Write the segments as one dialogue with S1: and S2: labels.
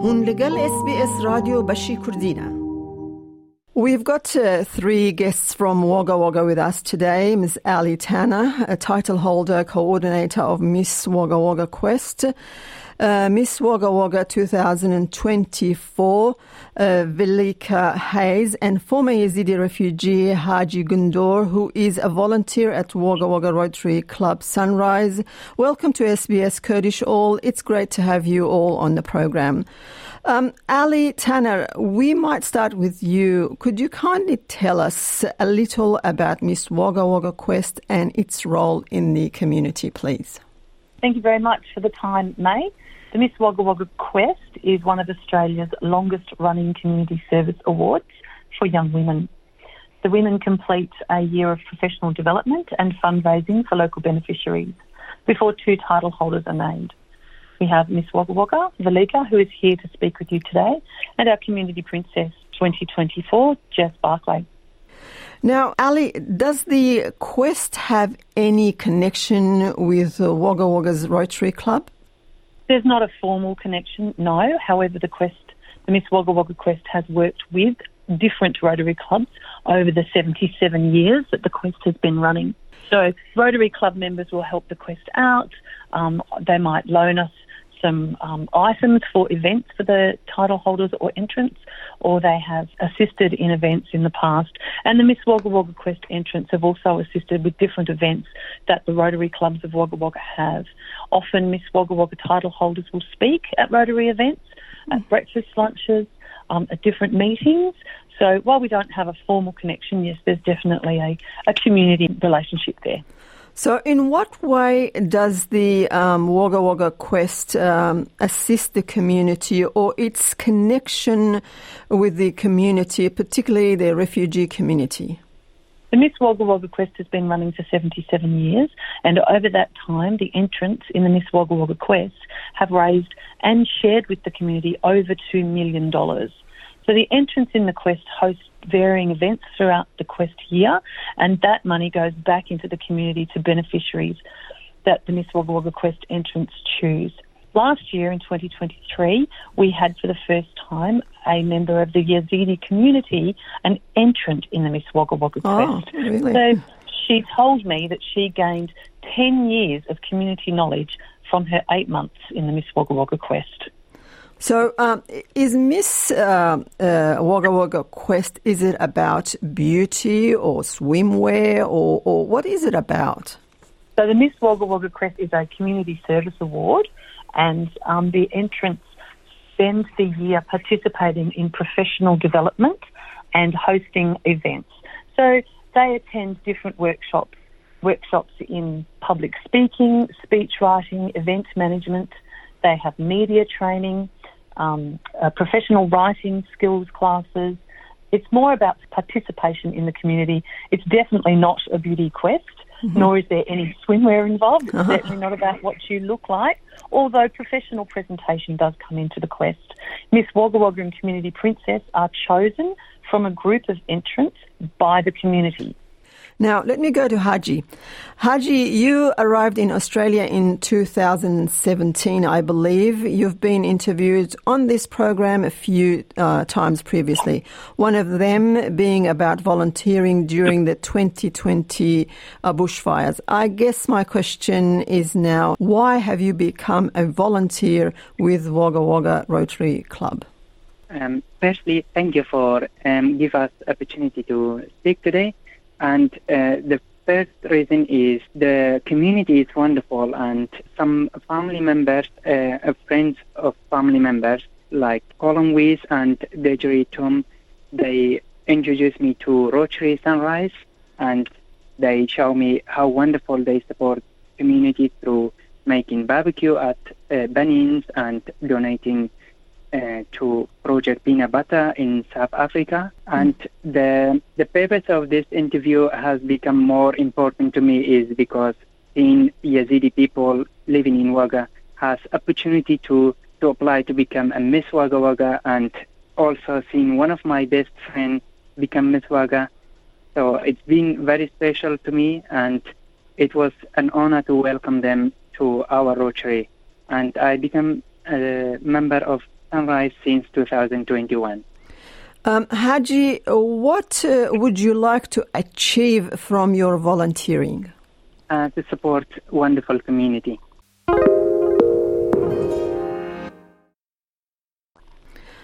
S1: هون لگل اس بی اس رادیو بشی کردینه We've got uh, three guests from Wagga Wagga with us today. Ms. Ali Tanner, a title holder, coordinator of Miss Wagga Wagga Quest. Uh, Miss Wagga Wagga 2024, uh, Velika Hayes, and former Yazidi refugee Haji Gundur, who is a volunteer at Wagga Wagga Rotary Club Sunrise. Welcome to SBS Kurdish All. It's great to have you all on the program. Um, Ali Tanner, we might start with you. Could you kindly tell us a little about Miss Wagga Wagga Quest and its role in the community, please?
S2: Thank you very much for the time, May. The Miss Wagga Wagga Quest is one of Australia's longest running community service awards for young women. The women complete a year of professional development and fundraising for local beneficiaries before two title holders are named. We have Miss Wagga Wagga, Velika, who is here to speak with you today, and our Community Princess 2024, Jess Barclay.
S1: Now, Ali, does the Quest have any connection with Wagga Wagga's Rotary Club?
S2: There's not a formal connection, no. However, the Quest, the Miss Wagga Wagga Quest has worked with different Rotary clubs over the 77 years that the Quest has been running. So Rotary Club members will help the Quest out. Um, they might loan us some um, items for events for the title holders or entrants, or they have assisted in events in the past. And the Miss Wagga Wagga Quest entrants have also assisted with different events that the Rotary clubs of Wagga Wagga have. Often, Miss Wagga Wagga title holders will speak at Rotary events, at breakfast lunches, um, at different meetings. So while we don't have a formal connection, yes, there's definitely a, a community relationship there.
S1: So, in what way does the um, Wagga Wagga Quest um, assist the community or its connection with the community, particularly the refugee community?
S2: The Miss Wagga Wagga Quest has been running for 77 years, and over that time, the entrants in the Miss Wagga Wagga Quest have raised and shared with the community over $2 million. So the entrants in the Quest host varying events throughout the Quest year, and that money goes back into the community to beneficiaries that the Miss Wagga Wagga Quest entrants choose. Last year in 2023, we had for the first time a member of the Yazidi community, an entrant in the Miss Wagga Wagga
S1: Oh,
S2: Quest.
S1: really?
S2: So she told me that she gained 10 years of community knowledge from her eight months in the Miss Wagga Wagga Quest.
S1: So, um, is Miss uh, uh, Wagga Wagga Quest, is it about beauty or swimwear or, or what is it about?
S2: So the Miss Wagga Wagga Quest is a community service award, and um, the entrants spend the year participating in professional development and hosting events. So they attend different workshops, workshops in public speaking, speech writing, event management. They have media training, um, uh, professional writing skills classes. It's more about participation in the community. It's definitely not a beauty quest, nor is there any swimwear involved. It's certainly not about what you look like, although professional presentation does come into the quest. Miss Wagga Wagga and Community Princess are chosen from a group of entrants by the community.
S1: Now, let me go to Haji. Haji, you arrived in Australia in 2017, I believe. You've been interviewed on this program a few uh, times previously. One of them being about volunteering during the 2020 uh, bushfires. I guess my question is now why have you become a volunteer with Wagga Wagga Rotary Club?
S3: Um, firstly, thank you for um, give us opportunity to speak today. And uh, the first reason is the community is wonderful, and some family members, uh, friends of family members, like Colin Weiss and Dejri Tom, they introduced me to Rotary Sunrise, and they show me how wonderful they support community through making barbecue at uh, and donating uh, to Project Peanut Butter in South Africa. And the the purpose of this interview has become more important to me is because seeing Yazidi people living in Wagga has opportunity to to apply to become a Miss Wagga Wagga and also seeing one of my best friends become Miss Wagga. So it's been very special to me and it was an honor to welcome them to our Rotary. And I became a member of Sunrise since 2021.
S1: Um, Haji, what uh, would you like to achieve from your volunteering?
S3: Uh, to support wonderful community.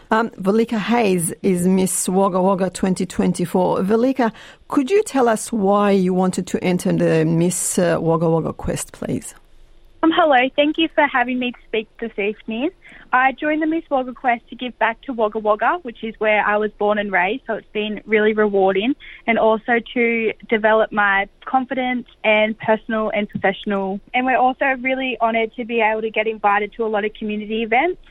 S1: Um, Velika Hayes is Miss Wagga Wagga 2024. Velika, could you tell us why you wanted to enter the Miss uh, Wagga Wagga quest, please?
S4: Um, hello, thank you for having me to speak this evening. I joined the Miss Wagga Quest to give back to Wagga Wagga, which is where I was born and raised, so it's been really rewarding, and also to develop my confidence and personal and professional. And we're also really honoured to be able to get invited to a lot of community events.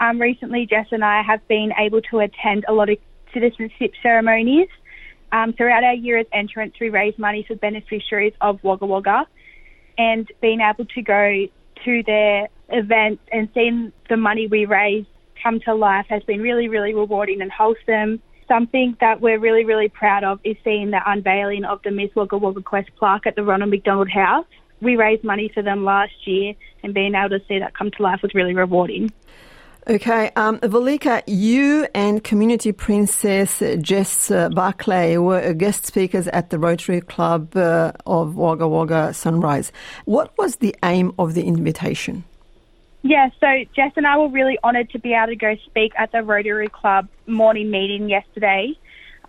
S4: Um, recently, Jess and I have been able to attend a lot of citizenship ceremonies. Um, throughout our year as entrants, we raise money for beneficiaries of Wagga Wagga, and being able to go to their events and seeing the money we raise come to life has been really, really rewarding and wholesome. Something that we're really, really proud of is seeing the unveiling of the Miss Wagga Wagga Quest plaque at the Ronald McDonald House. We raised money for them last year, and being able to see that come to life was really rewarding.
S1: Okay, um, you and Community Princess Jess uh, Barclay were guest speakers at the Rotary Club uh, of Wagga Wagga Sunrise. What was the aim of the invitation?
S4: Yeah, so Jess and I were really honoured to be able to go speak at the Rotary Club morning meeting yesterday.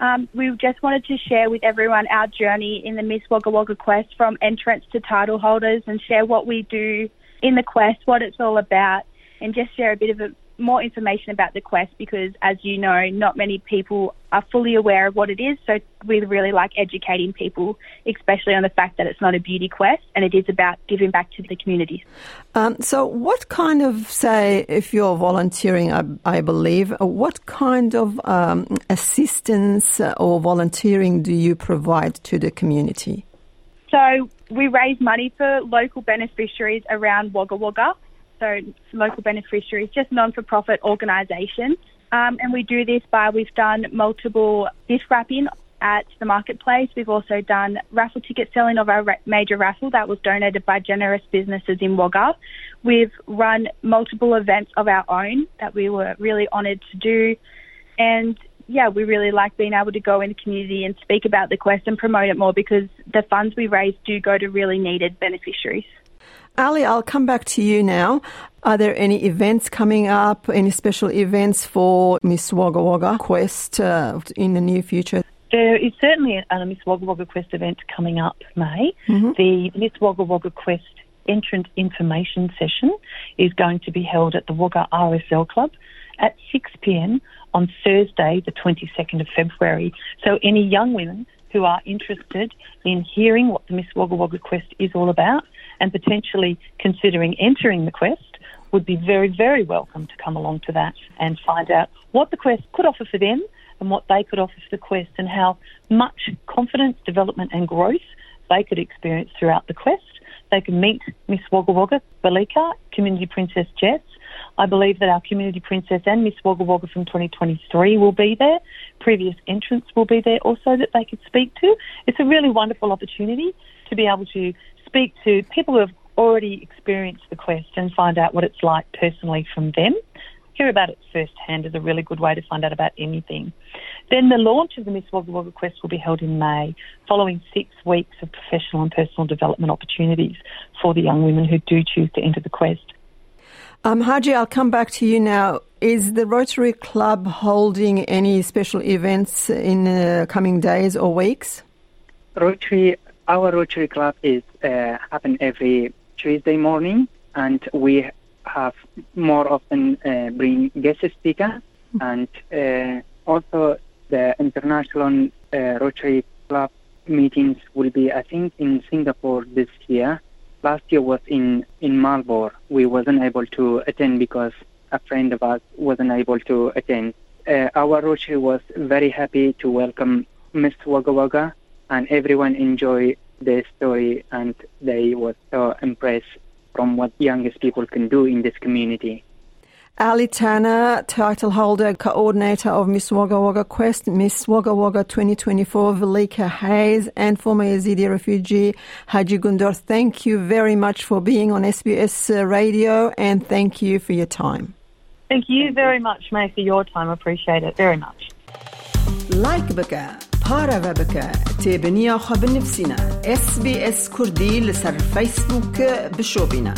S4: Um, we just wanted to share with everyone our journey in the Miss Wagga Wagga Quest from entrance to title holders and share what we do in the quest, what it's all about, and just share a bit of a more information about the quest because, as you know, not many people are fully aware of what it is. So we really like educating people, especially on the fact that it's not a beauty quest and it is about giving back to the community.
S1: Um, so, what kind of, say, if you're volunteering, I, I believe, what kind of um, assistance or volunteering do you provide to the community?
S4: So, we raise money for local beneficiaries around Wagga Wagga so local beneficiaries, just non-for-profit organisations. Um, and we do this by we've done multiple gift wrapping at the marketplace. We've also done raffle ticket selling of our major raffle that was donated by generous businesses in Wagga. We've run multiple events of our own that we were really honoured to do. And yeah, we really like being able to go in the community and speak about the quest and promote it more because the funds we raise do go to really needed beneficiaries.
S1: Ali, I'll come back to you now. Are there any events coming up, any special events for Miss Wagga Wagga Quest uh, in the near future?
S2: There is certainly a, Miss Wagga Wagga Quest event coming up, May. Mm-hmm. The Miss Wagga Wagga Quest entrance information session is going to be held at the Wagga RSL Club at 6 pm on Thursday, the 22nd of February. So, any young women who are interested in hearing what the Miss Wagga Wagga Quest is all about and potentially considering entering the quest would be very, very welcome to come along to that and find out what the quest could offer for them and what they could offer for the quest and how much confidence, development and growth they could experience throughout the quest. They can meet Miss Wagga Wagga, Velika, Community Princess Jess. I believe that our Community Princess and Miss Wagga Wagga from 2023 will be there. Previous entrants will be there also that they could speak to. It's a really wonderful opportunity to be able to speak to people who have already experienced the quest and find out what it's like personally from them. Hear about it firsthand is a really good way to find out about anything. Then the launch of the Miss Wagga Wagga Quest will be held in May, following six weeks of professional and personal development opportunities for the young women who do choose to enter the quest.
S1: Um, Haji, I'll come back to you now. Is the Rotary Club holding any special events in the coming days or weeks?
S3: Rotary our Rotary Club is uh, happen every Tuesday morning, and we have more often uh, bring guest speaker, and uh, also the international uh, Rotary Club meetings will be, I think, in Singapore this year. Last year was in in Melbourne. We wasn't able to attend because a friend of ours wasn't able to attend. Uh, our Rotary was very happy to welcome Miss Wagga Wagga and everyone enjoyed the story and they were so impressed from what youngest people can do in this community.
S1: Ali Tanner, title holder, coordinator of Miss Wagga Wagga Quest, Miss Wagga Wagga 2024, Velika Hayes, and former Yazidi refugee Haji Gundor. Thank you very much for being on SBS uh, Radio and thank you for your time.
S2: Thank you very much, May, for your time. Appreciate it very much.
S1: Like Booker. بارا بك تابنيا خب نفسنا اس بي اس كردي لسر فيسبوك بشوبنا